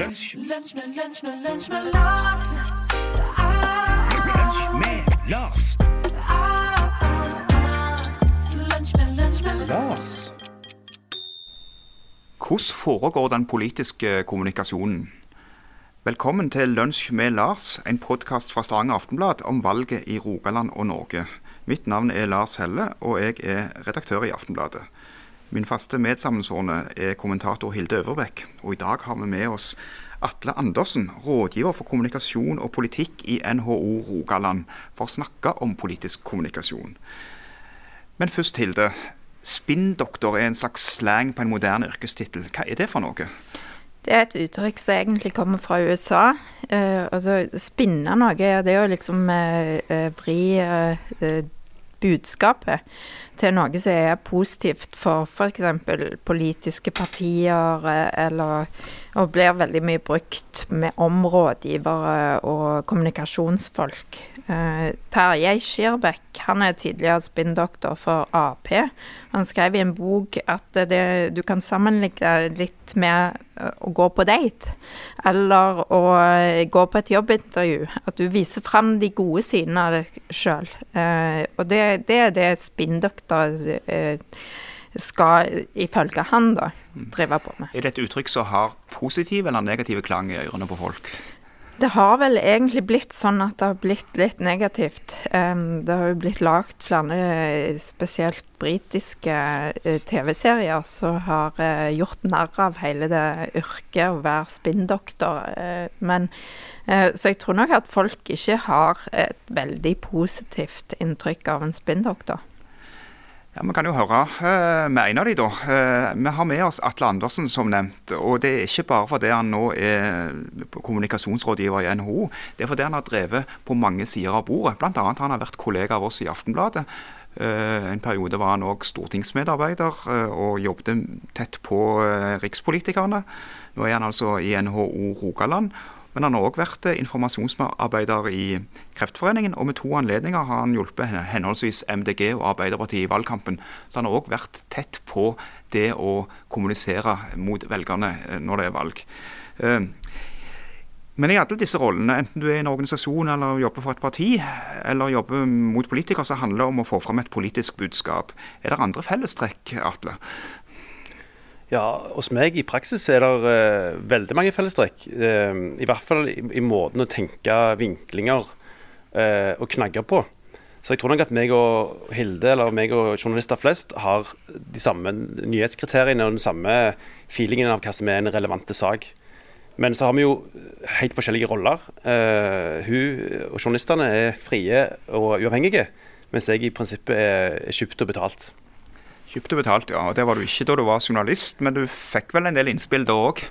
Lunsj, med, lunsj med, lunsj med Lars. lunsj med Lars. Lunsj med, lunsj med Lars. Hvordan foregår den politiske kommunikasjonen? Velkommen til Lunsj med Lars, en podkast fra Stavanger Aftenblad om valget i Rogaland og Norge. Mitt navn er Lars Helle, og jeg er redaktør i Aftenbladet. Min faste medsammensvorne er kommentator Hilde Øverbekk, og i dag har vi med oss Atle Andersen, rådgiver for kommunikasjon og politikk i NHO Rogaland, for å snakke om politisk kommunikasjon. Men først, Hilde. Spinndoktor er en slags slang på en moderne yrkestittel. Hva er det for noe? Det er et uttrykk som egentlig kommer fra USA. Eh, altså, spinne noe, det er jo liksom eh, eh, vri eh, eh, budskapet til noe som er positivt for f.eks. politiske partier, eh, eller og blir veldig mye brukt med om rådgivere og kommunikasjonsfolk. Eh, Terje Skirbekk han er tidligere spinndoktor for Ap. Han skrev i en bok at det, du kan sammenligne litt med eh, å gå på date, eller å eh, gå på et jobbintervju. At du viser fram de gode sidene av deg sjøl. Eh, og det, det er det spinndoktor eh, skal, ifølge han, da, drive på med. Er det et uttrykk som har positiv eller negativ klang i ørene på folk? Det har vel egentlig blitt sånn at det har blitt litt negativt. Det har jo blitt lagd flere, spesielt britiske eh, TV-serier, som har eh, gjort narr av hele det yrket å være spinndoktor. Men eh, Så jeg tror nok at folk ikke har et veldig positivt inntrykk av en spinndoktor. Ja, Vi kan jo høre eh, med en av de da. Eh, vi har med oss Atle Andersen, som nevnt. og Det er ikke bare fordi han nå er kommunikasjonsrådgiver i NHO. Det er fordi han har drevet på mange sider av bordet. Annet han har vært kollega av oss i Aftenbladet. Eh, en periode var han òg stortingsmedarbeider og jobbet tett på rikspolitikerne. Nå er han altså i NHO Rogaland. Men han har òg vært eh, informasjonsarbeider i Kreftforeningen, og med to anledninger har han hjulpet henholdsvis MDG og Arbeiderpartiet i valgkampen. Så han har òg vært tett på det å kommunisere mot velgerne eh, når det er valg. Eh, Men i alle disse rollene, enten du er i en organisasjon eller jobber for et parti, eller jobber mot politikere, så handler det om å få fram et politisk budskap. Er det andre fellestrekk, Atle? Ja, hos meg i praksis er det uh, veldig mange fellestrekk. Uh, I hvert fall i, i måten å tenke vinklinger uh, og knagger på. Så jeg tror nok at meg og Hilde, eller meg og journalister flest, har de samme nyhetskriteriene og den samme feelingen av hva som er en relevante sak. Men så har vi jo helt forskjellige roller. Uh, hun og journalistene er frie og uavhengige, mens jeg i prinsippet er kjøpt og betalt. Kjøpt og betalt, ja. og Det var du ikke da du var journalist, men du fikk vel en del innspill da òg?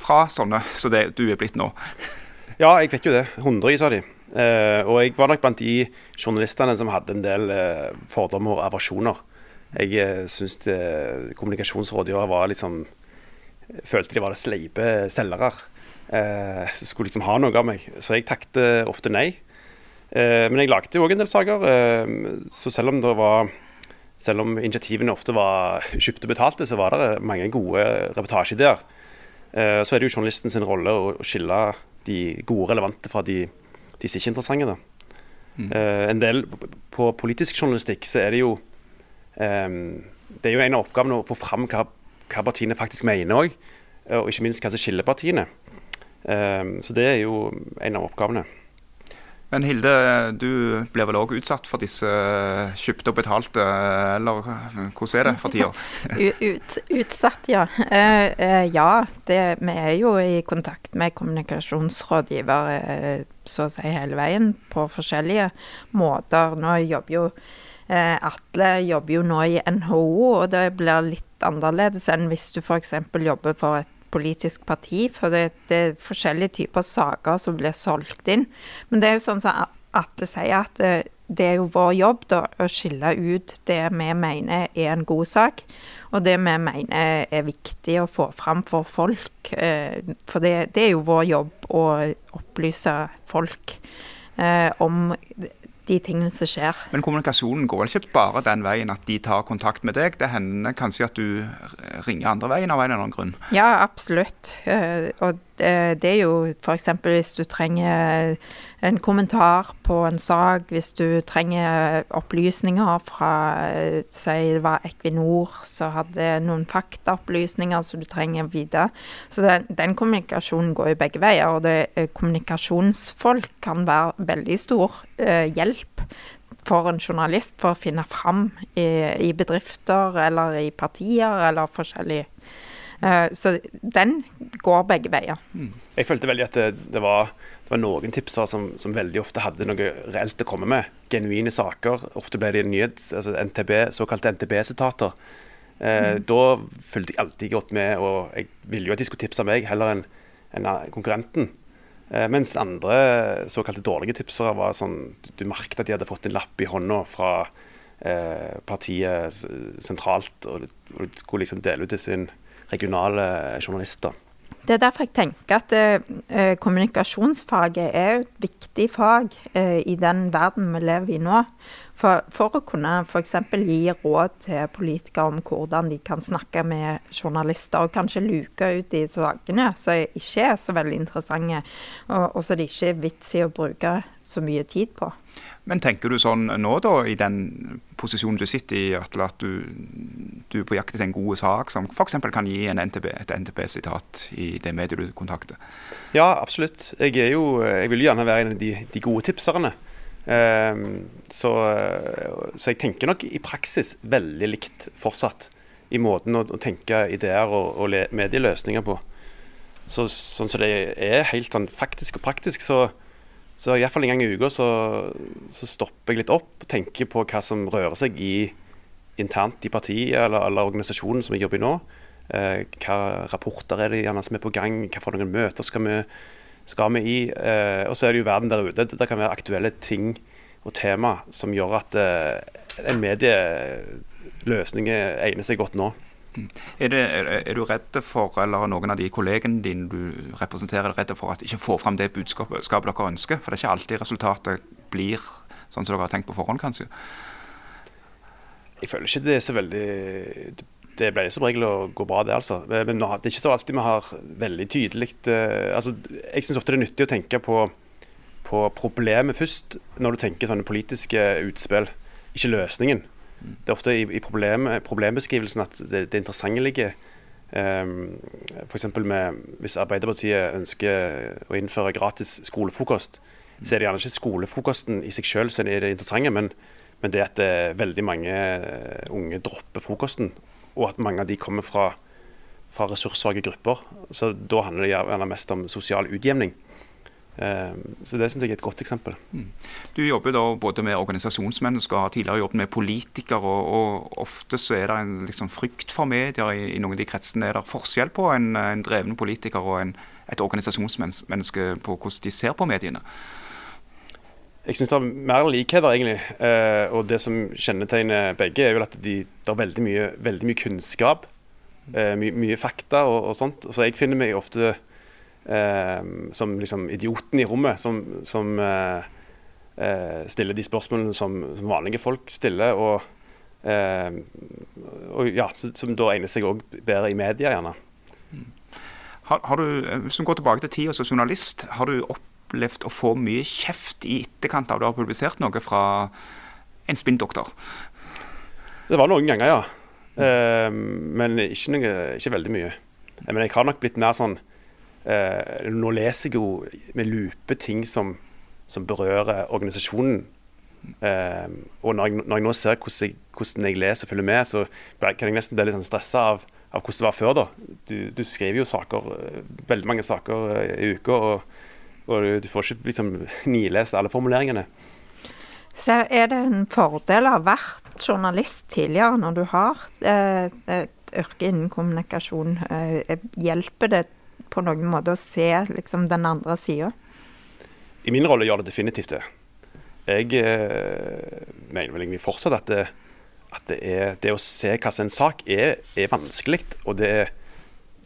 Fra sånne som det du er blitt nå. Ja, jeg fikk jo det. Hundrevis av de. Eh, og jeg var nok blant de journalistene som hadde en del eh, fordommer og aversjoner. Jeg eh, syns eh, kommunikasjonsrådgivere var liksom Følte de var det sleipe selgere. Eh, skulle liksom ha noe av meg. Så jeg takte ofte nei. Eh, men jeg lagde òg en del saker. Eh, så selv om det var selv om initiativene ofte var kjøpt og betalte, så var det mange gode reportasjeideer. Eh, Så er det jo journalisten sin rolle å skille de gode, relevante fra de, de ikke er interessante. Da. Eh, En del på politisk journalistikk så er det jo eh, Det er jo en av oppgavene å få fram hva, hva partiene faktisk mener òg, og ikke minst hva som skiller partiene. Eh, Så det er jo en av oppgavene. Men Hilde, du blir vel òg utsatt for disse kjøpte og betalte, eller hvordan er det for tida? Ut, utsatt, ja. Uh, uh, ja, det, vi er jo i kontakt med kommunikasjonsrådgiver uh, så å si hele veien på forskjellige måter. Nå jobber jo eh, Atle jobber jo nå i NHO, og det blir litt annerledes enn hvis du f.eks. jobber for et politisk parti, for det, det er forskjellige typer saker som blir solgt inn. Men det er jo sånn som Atle sier, at eh, det er jo vår jobb da, å skille ut det vi mener er en god sak, og det vi mener er viktig å få fram for folk. Eh, For det, det er jo vår jobb å opplyse folk eh, om de tingene som skjer. Men kommunikasjonen går ikke bare den veien at de tar kontakt med deg. Det hender kanskje at du ringer andre veien av en eller annen grunn. Ja, absolutt. Eh, Og Det, det er jo f.eks. hvis du trenger en kommentar på en sak, hvis du trenger opplysninger fra eh, Si det var Equinor som hadde noen faktaopplysninger som du trenger videre. Så den, den kommunikasjonen går jo begge veier. Og det, eh, kommunikasjonsfolk kan være veldig stor eh, hjelp for en journalist for å finne fram i, i bedrifter eller i partier eller forskjellig. Eh, så den går begge veier. Jeg følte veldig at det, det, var, det var noen tipsere som, som veldig ofte hadde noe reelt å komme med. Genuine saker. Ofte ble det nyhets, altså NTB, såkalte NTB-sitater. Eh, Da fulgte jeg alltid godt med, og jeg ville jo at de skulle tipse meg heller enn en konkurrenten. Eh, mens andre såkalte dårlige tipsere var sånn Du merket at de hadde fått en lapp i hånda fra eh, partiet sentralt, og, og skulle liksom dele ut til sin regionale journalister. Det er derfor jeg tenker at eh, kommunikasjonsfaget er et viktig fag eh, i den verden vi lever i nå. For, for å kunne f.eks. gi råd til politikere om hvordan de kan snakke med journalister, og kanskje luke ut de sakene som ikke er så veldig interessante, og, og som det ikke er vits i å bruke så mye tid på. Men tenker du sånn nå, da, i den posisjonen du sitter i, Atle, at du, du er på jakt etter en god sak som f.eks. kan gi en NTB, et NTB-sitat i det mediet du kontakter? Ja, absolutt. Jeg, er jo, jeg vil gjerne være en av de, de gode tipserne. Um, så, så jeg tenker nok i praksis veldig likt fortsatt i måten å, å tenke ideer og, og medieløsninger på. Så, sånn som det er helt sånn faktisk og praktisk, så, så iallfall en gang i uka så, så stopper jeg litt opp og tenker på hva som rører seg i internt i partiet eller, eller organisasjonen som jeg jobber i nå. Eh, hva rapporter er det gjerne som er på gang, hva for noen møter skal vi, skal vi i. Eh, og så er det jo verden der ute. Det kan være aktuelle ting og tema som gjør at eh, en medieløsning egner seg godt nå. Er, det, er, du redd for, eller noen av de kollegene dine du representerer, er redde for at ikke får fram det budskapet dere ønsker? For det er ikke alltid resultatet blir sånn som dere har tenkt på forhånd, kanskje? Jeg føler ikke det er så veldig Det pleier som regel å gå bra, det, altså. Men det er ikke så alltid vi har veldig tydelig eh, altså, Jeg syns ofte det er nyttig å tenke på, på problemet først, når du tenker sånne politiske utspill, ikke løsningen. Det er ofte i, i problem, problembeskrivelsen at det, det interessante ligger. Um, F.eks. hvis Arbeiderpartiet ønsker å innføre gratis skolefrokost, så er det gjerne ikke skolefrokosten i seg selv som er det interessante, men, men det at eh, veldig mange eh, unge dropper frokosten, og at mange av de kommer fra, fra ressurssvake grupper. Så da handler det gjerne mest om sosial utjevning. Um, så det syns jeg er et godt eksempel. Du jobber da både med organisasjonsmennesker, har tidligere jobbet med politikere, og, og ofte så er det en liksom, frykt for medier i, i noen av de kretsene. Er det forskjell på en, en dreven politiker og en, et organisasjonsmenneske på hvordan de ser på mediene? Jeg syns det er mer likheter, egentlig. Eh, og det som kjennetegner begge, er vel at de, det er veldig mye, veldig mye kunnskap. Eh, my, mye fakta og, og sånt. Så jeg finner meg ofte eh, som liksom idioten i rommet, som, som eh, eh, stiller de spørsmålene som, som vanlige folk stiller. Og, eh, og ja, som da egner seg òg bedre i media, gjerne. Har, har du, eh, hvis du går tilbake til tida som journalist, har du opplevd å få mye kjeft i etterkant av du har publisert noe fra en spinndoktor? Det var noen ganger, ja. Eh, men ikke, noe, ikke veldig mye. Eh, Men jeg har nok blitt mer sånn eh, Nå leser jeg jo med lupe ting som, som berører organisasjonen. Eh, og når jeg, når jeg nå ser hvordan jeg, hvordan jeg leser og følger med, så kan jeg nesten bli litt sånn stressa av, av hvordan det var før. da. Du, du skriver jo saker, eh, veldig mange saker eh, i uka, og, og du, får ikke liksom nilest alle formuleringene. Så er det en fordel å ha vært journalist tidligere når du har eh, et yrke innen kommunikasjon. Hjelper det på noen måte å se liksom, den andre sida? I min rolle gjør det definitivt det. Jeg eh, mener vel egentlig fortsatt at, det, at det, er, det å se hva som er en sak er, er vanskelig. Og det er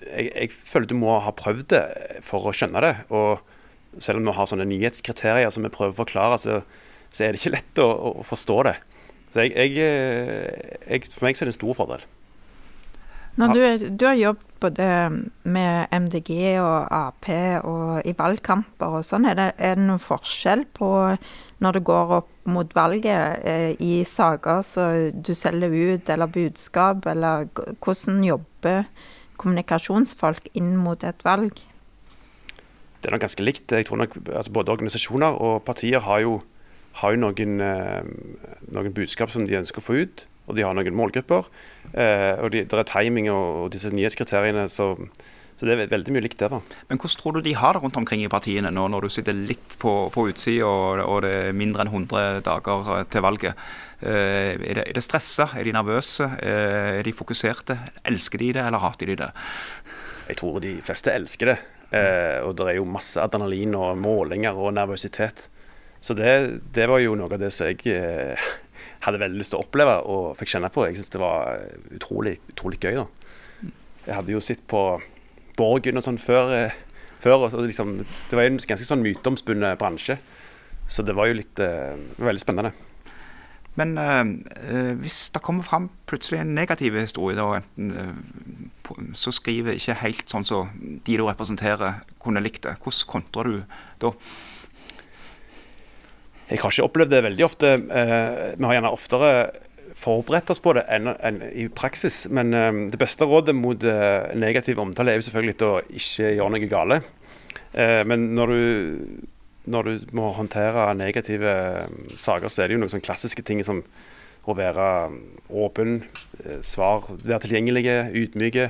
jeg, jeg føler du må ha prøvd det for å skjønne det. Og selv om vi har sånne nyhetskriterier som vi prøver å forklare, så, så er det ikke lett å, å forstå det. Så jeg, eh, jeg, for meg så er det en stor fordel. Når du, du har jobbet både med MDG og Ap og i valgkamper og sånn, er det, er det noen forskjell på når det går opp mot valget eh, i saker som du selger ut, eller budskap, eller hvordan jobber kommunikasjonsfolk inn mot et valg? Det er nok ganske likt. Jeg tror nok altså Både organisasjoner og partier har jo, har jo noen, eh, noen budskap som de ønsker å få ut, og de har noen målgrupper. Eh, og det er timing og, og disse nyhetskriteriene, så, så det er veldig mye likt der. da. Men hvordan tror du de har det rundt omkring i partiene nå, når du sitter litt på, på utsida og, og det er mindre enn 100 dager eh, til valget? Eh, er, det, er det stressa? Er de nervøse? Eh, er de fokuserte? Elsker de det, eller hater de det? Jeg tror de fleste elsker det. Eh, og det er jo masse adrenalin og målinger og nervøsitet. Så det, det var jo noe av det som jeg eh, hadde veldig lyst til å oppleve og fikk kjenne på. Jeg syns det var utrolig, utrolig gøy. da. Jeg hadde jo sett på Borgen og sånn før, eh, før og liksom, det var en ganske sånn myteomspunnet bransje. Så det var jo litt uh, veldig spennende. Men eh, eh, hvis det kommer fram plutselig en negativ historie, da, enten, uh, så skriver ikke helt sånn som de du representerer, kunne likt det. Hvordan kontrer du da? Jeg har ikke opplevd det veldig ofte. Eh, vi har gjerne oftere forberedt oss på det enn, enn i praksis. Men eh, det beste rådet mot eh, negativ omtale er jo selvfølgelig å ikke gjøre noe gale. Men når du, når du må håndtere negative saker, så er det jo noen sånne klassiske ting som å være åpen, svar, være tilgjengelige, ydmyke,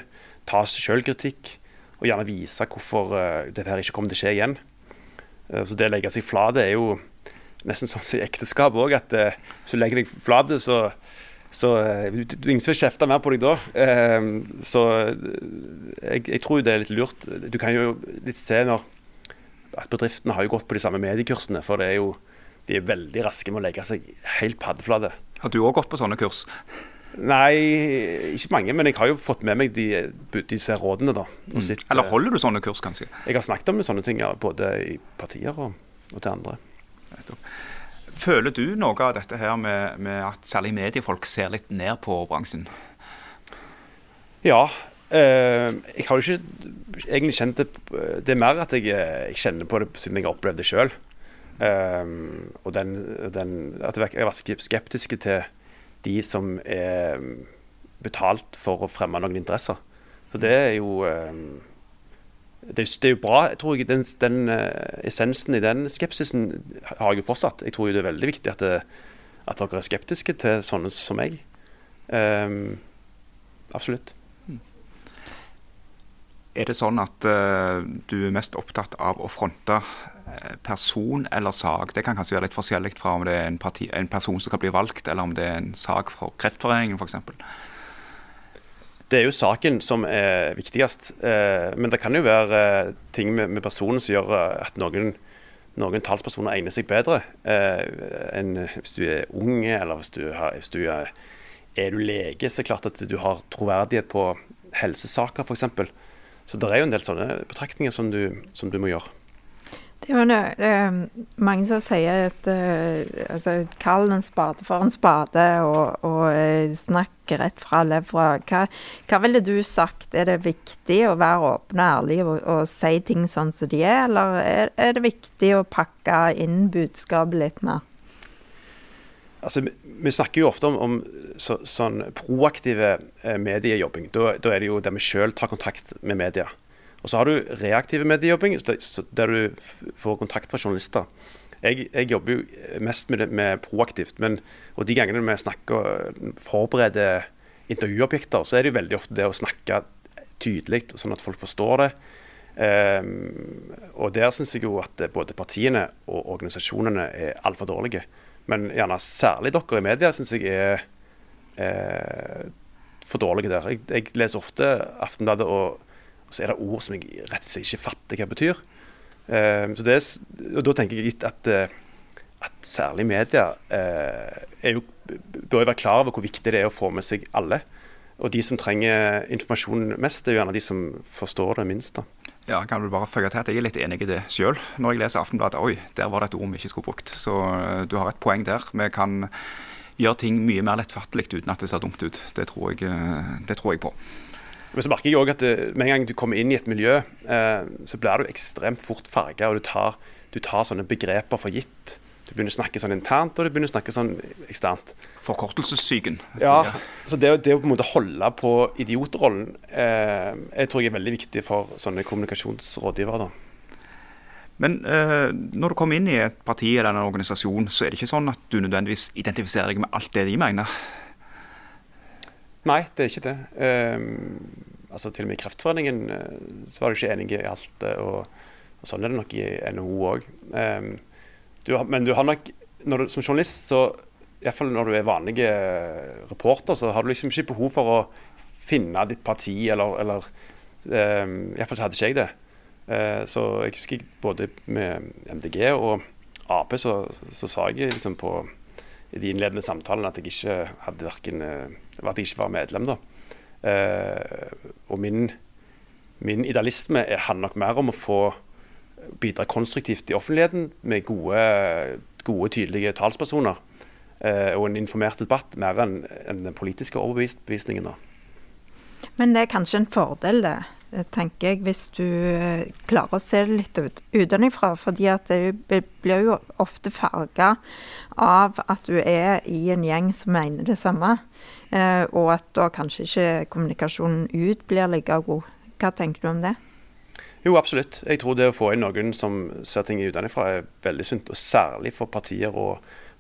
ta selvkritikk. Og gjerne vise hvorfor det her ikke kommer til å skje igjen. Så det å legge seg flat er jo nesten sånn som i ekteskap òg, at eh, hvis du legger deg flat, så, så eh, du, du, Ingen vil kjefte mer på deg da. Eh, så jeg, jeg tror det er litt lurt. Du kan jo litt se når at bedriftene har jo gått på de samme mediekursene, for det er jo de er veldig raske med å legge seg helt paddeflate. Har du òg gått på sånne kurs? Nei, ikke mange, men jeg har jo fått med meg de, disse rådene, da. Mm. Eller eh, holder du sånne kurs, kanskje? Jeg har snakket om sånne ting både i partier og, og til andre. Føler du noe av dette her med, med at særlig mediefolk ser litt ned på bransjen? Ja. Eh, jeg har jo ikke egentlig kjent det Det er mer at jeg, eh, jeg kjenner på det siden jeg har opplevd det sjøl. og den, den, at jeg har vært skeptisk til de som er betalt for å fremme noen interesser. Så det er jo eh, det, det er jo bra. jeg tror jeg, Den, den eh, essensen i den skepsisen har jeg jo fortsatt. Jeg tror jo det er veldig viktig at, det, at dere er skeptiske til sånne som meg. Um, absolutt. Er det sånn at uh, du er mest opptatt av å fronte eh, person eller sak? Det kan kanskje være litt forskjellig fra om det er en, parti, en person som kan bli valgt, eller om det er en sak for Kreftforeningen f.eks. Det er jo saken som er viktigst. Eh, men det kan jo være eh, ting med, med personen som gjør eh, at noen, noen talspersoner egner seg bedre. Enn hvis du er ung, eller hvis du, har, hvis du er, er du lege, så er det klart at du har troverdighet på helsesaker f.eks. Så det er jo en del sånne betraktninger som du, som du må gjøre. Det er jo det, eh, mange som sier at eh, altså, kall en spade for en spade, og, og eh, snakk rett fra levra. Hva, hva ville du sagt? Er det viktig å være åpen og ærlig og, og si ting sånn som de er, eller er, er det viktig å pakke inn budskapet litt mer? Altså, vi, snakker jo ofte om, om så, sånn proaktive eh, mediejobbing. Da, da er det jo der vi sjøl tar kontakt med media. Og så har du reaktive mediejobbing, der du får kontakt fra journalister. Jeg, jeg jobber jo mest med, med proaktivt, men, og de gangene vi snakker forbereder intervjuobjekter, så er det jo veldig ofte det å snakke tydelig, sånn at folk forstår det. Um, og der syns jeg jo at både partiene og organisasjonene er altfor dårlige. Men gjerne særlig dere i media syns jeg er eh, for dårlige der. Jeg, jeg leser ofte Aftenbladet, og så er det ord som jeg rett og slett ikke fatter hva betyr. Eh, så det og Da tenker jeg litt at, eh, at særlig media eh, jo, bør jo være klar over hvor viktig det er å få med seg alle. Og de som trenger informasjon mest, det er jo gjerne de som forstår det minst. da. Ja, kan vel bare føye til at Jeg er litt enig i det sjøl. Når jeg leser Aftenbladet, oi, der var det et ord vi ikke skulle brukt. Så du har et poeng der. Vi kan gjøre ting mye mer lettfattelig uten at det ser dumt ut. Det tror jeg, det tror jeg på. Men så merker jeg også at det, med en gang du kommer inn i et miljø, eh, så blir du ekstremt fort farga, og du tar, du tar sånne begreper for gitt. Du begynner å snakke sånn internt, og du begynner å snakke sånn eksternt. Forkortelsessyken. Ja, så det, det å på en måte holde på idiotrollen eh, jeg tror jeg er veldig viktig for sånne kommunikasjonsrådgivere. da. Men eh, når du kommer inn i et parti eller en organisasjon, så er det ikke sånn at du nødvendigvis identifiserer deg med alt det de mener. Nei, det er ikke det. Um, altså Til og med i Kreftforeningen eh, så var de ikke enige i alt. Og, og sånn er det nok i NHO òg. men du har nok, du, som journalist, så iallfall når du er vanlig eh, reporter, så har du liksom ikke behov for å finne ditt parti, eller, eller um, Iallfall så hadde ikke jeg det. Eh, så jeg husker både med MDG og Ap så, så sa jeg liksom på i de innledende samtalene at jeg ikke hadde hverken, eh, at jeg ikke var medlem. da. Eh, og min, min idealisme er- handler nok mer om å få bidra konstruktivt i offentligheten med gode, gode tydelige talspersoner. Eh, og en informert debatt, mer enn en den politiske overbevisningen. da. Men det er kanskje en fordel, det, eh, tenker jeg, hvis du eh, klarer å se det litt ut, utenfra. Fordi det blir jo ofte farga av at du er i en gjeng som mener det samme. Eh, og at da kanskje ikke kommunikasjonen ut blir like god. Hva tenker du om det? Jo, absolutt. Jeg tror det å få inn noen som ser ting utenfra er veldig sunt. Og særlig for partier og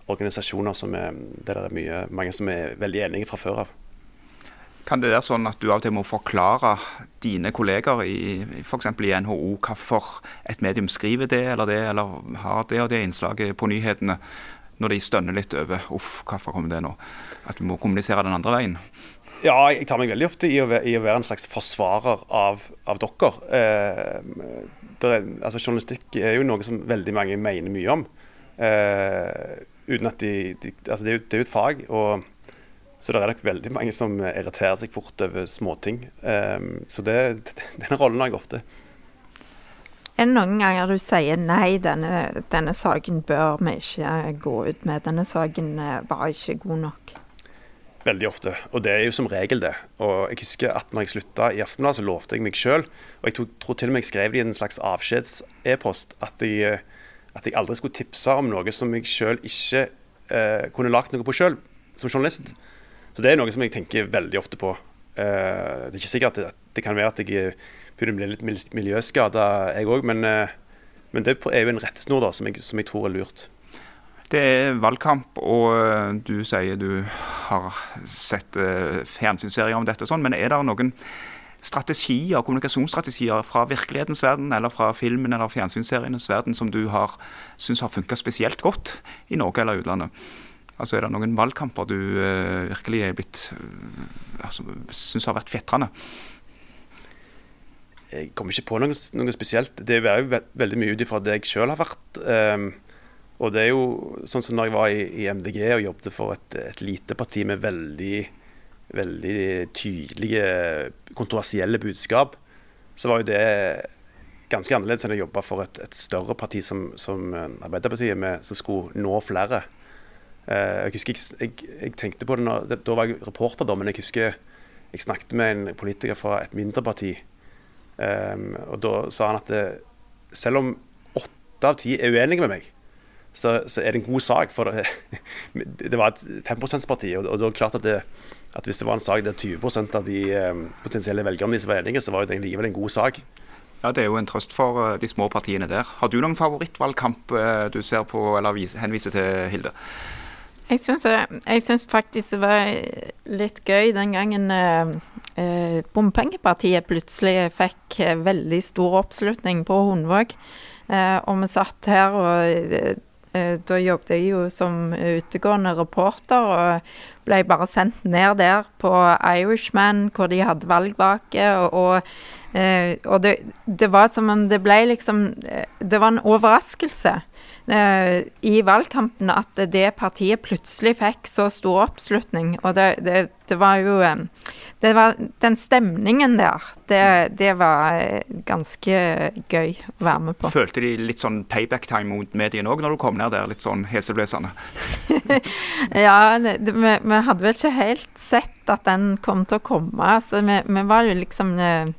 organisasjoner som er, der er mye, mange som er veldig enige fra før av. Kan det være sånn at du av og til må forklare dine kolleger i f.eks. i NHO hvorfor et medium skriver det eller det, eller har det og det innslaget på nyhetene, når de stønner litt over uff, hvorfor kommer det nå? At du må kommunisere den andre veien. Ja, jeg tar meg veldig ofte i å være, i å være en slags forsvarer av, av dere. Eh, er, altså Journalistikk er jo noe som veldig mange mener mye om. Eh, uten at de, de altså det, er jo, det er jo et fag, og, så det er nok veldig mange som irriterer seg fort over småting. Um, så det, den rollen har jeg ofte. Er det noen ganger du sier nei, denne, denne saken bør vi ikke gå ut med. Denne saken eh, var ikke god nok. Veldig ofte, og det er jo som regel det. Og jeg husker at når jeg slutta i Aftenbladet, så lovte jeg meg sjøl, og jeg tror til og med jeg skrev det i en slags avskjeds-e-post, at, jeg, at jeg aldri skulle tipse om noe som jeg sjøl ikke eh, kunne lagt noe på sjøl, som journalist. Så det er noe som jeg tenker veldig ofte på. Uh, det er ikke sikkert at det, det kan være at jeg begynner å bli litt mil- miljøskada, jeg òg, men, uh, men det er jo en rettesnor da, som jeg, som jeg tror er lurt. Det er valgkamp, og eh, du sier du har sett fjernsynsserier om dette, sånn, men er det noen strategier, kommunikasjonsstrategier fra virkelighetens verden eller fra filmen eller fjernsynsserienes verden som du har syns har funka spesielt godt i Norge eller utlandet? Altså Er det noen valgkamper du uh, virkelig er blitt uh, altså, syns har vært fetrende? jeg kommer ikke på noe, noe spesielt. Det er jo ve veldig mye ut ifra det jeg sjøl har vært. Um, og det er jo sånn som når jeg var i, i MDG og jobbet for et, et lite parti med veldig, veldig tydelige, kontroversielle budskap, så var jo det ganske annerledes enn å jobbe for et, et større parti som, som eh, Arbeiderpartiet, med, som skulle nå flere. Eh, jeg husker jeg, jeg, jeg tenkte på det når, Da var jeg reporter, da, men jeg husker jeg snakket med en politiker fra et mindre parti. Um, og da sa han at det, selv om åtte av ti er uenige med meg, så, så er det en god sak. For det, det var et 5 %-parti, og, og det var klart at, det, at hvis det var en sak der 20% av de um, potensielle velgerne som var enige, så var det likevel en god sak. Ja, Det er jo en trøst for eh, de små partiene der. Har du noen favorittvalgkamp eh, du ser på eller henviser til, Hilde? Jeg syns, jeg syns faktisk det var litt gøy den gangen eh, eh, Bompengepartiet plutselig fikk eh, veldig stor oppslutning på Hundvåg. Eh, og vi satt her, og eh, eh, da jobbet jeg jo som utegående reporter. Og ble bare sendt ned der på Irishman, hvor de hadde valgvake. Og, og, eh, og det, det var som om det ble liksom eh, Det var en overraskelse. eh, i valgkampen at det partiet plutselig fikk så stor oppslutning. Og det, det, det var jo det var, Den stemningen der, det, det var ganske gøy å være med på. Følte de litt sånn payback-time mot mediene òg, når du kom ned der litt sånn heseblesende? Ja, vi, vi hadde vel ikke helt sett at den kom til å komme. Så vi, vi var jo liksom eh,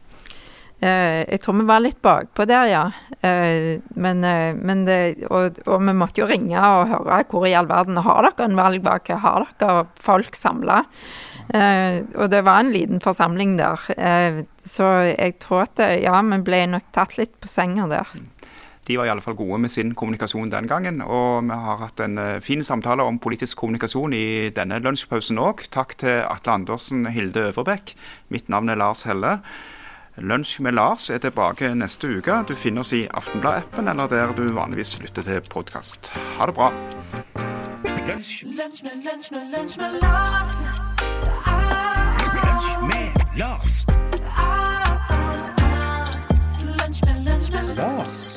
eh, Jeg tror vi var litt bakpå der, ja. Eh, men, men det, og, og vi måtte jo ringe og høre hvor i all verden har dere en valgvake? Har dere folk samla? Og det var en liten forsamling der. Så jeg tror at ja, vi ble nok tatt litt på senga der. De var i alle fall gode med sin kommunikasjon den gangen. Og vi har hatt en eh, fin samtale om politisk kommunikasjon i denne lunsjpausen òg. Takk til Atle Andersen, Hilde Øverbekk. Mitt navn er Lars Helle. Lunsj med Lars er tilbake neste uke. Du finner oss i Aftenblad-appen eller der du vanligvis lytter til podkast. Ha det bra. Lunch med, lunch med, lunch med Lars. Med Lars. Lunch med, lunch med Lars.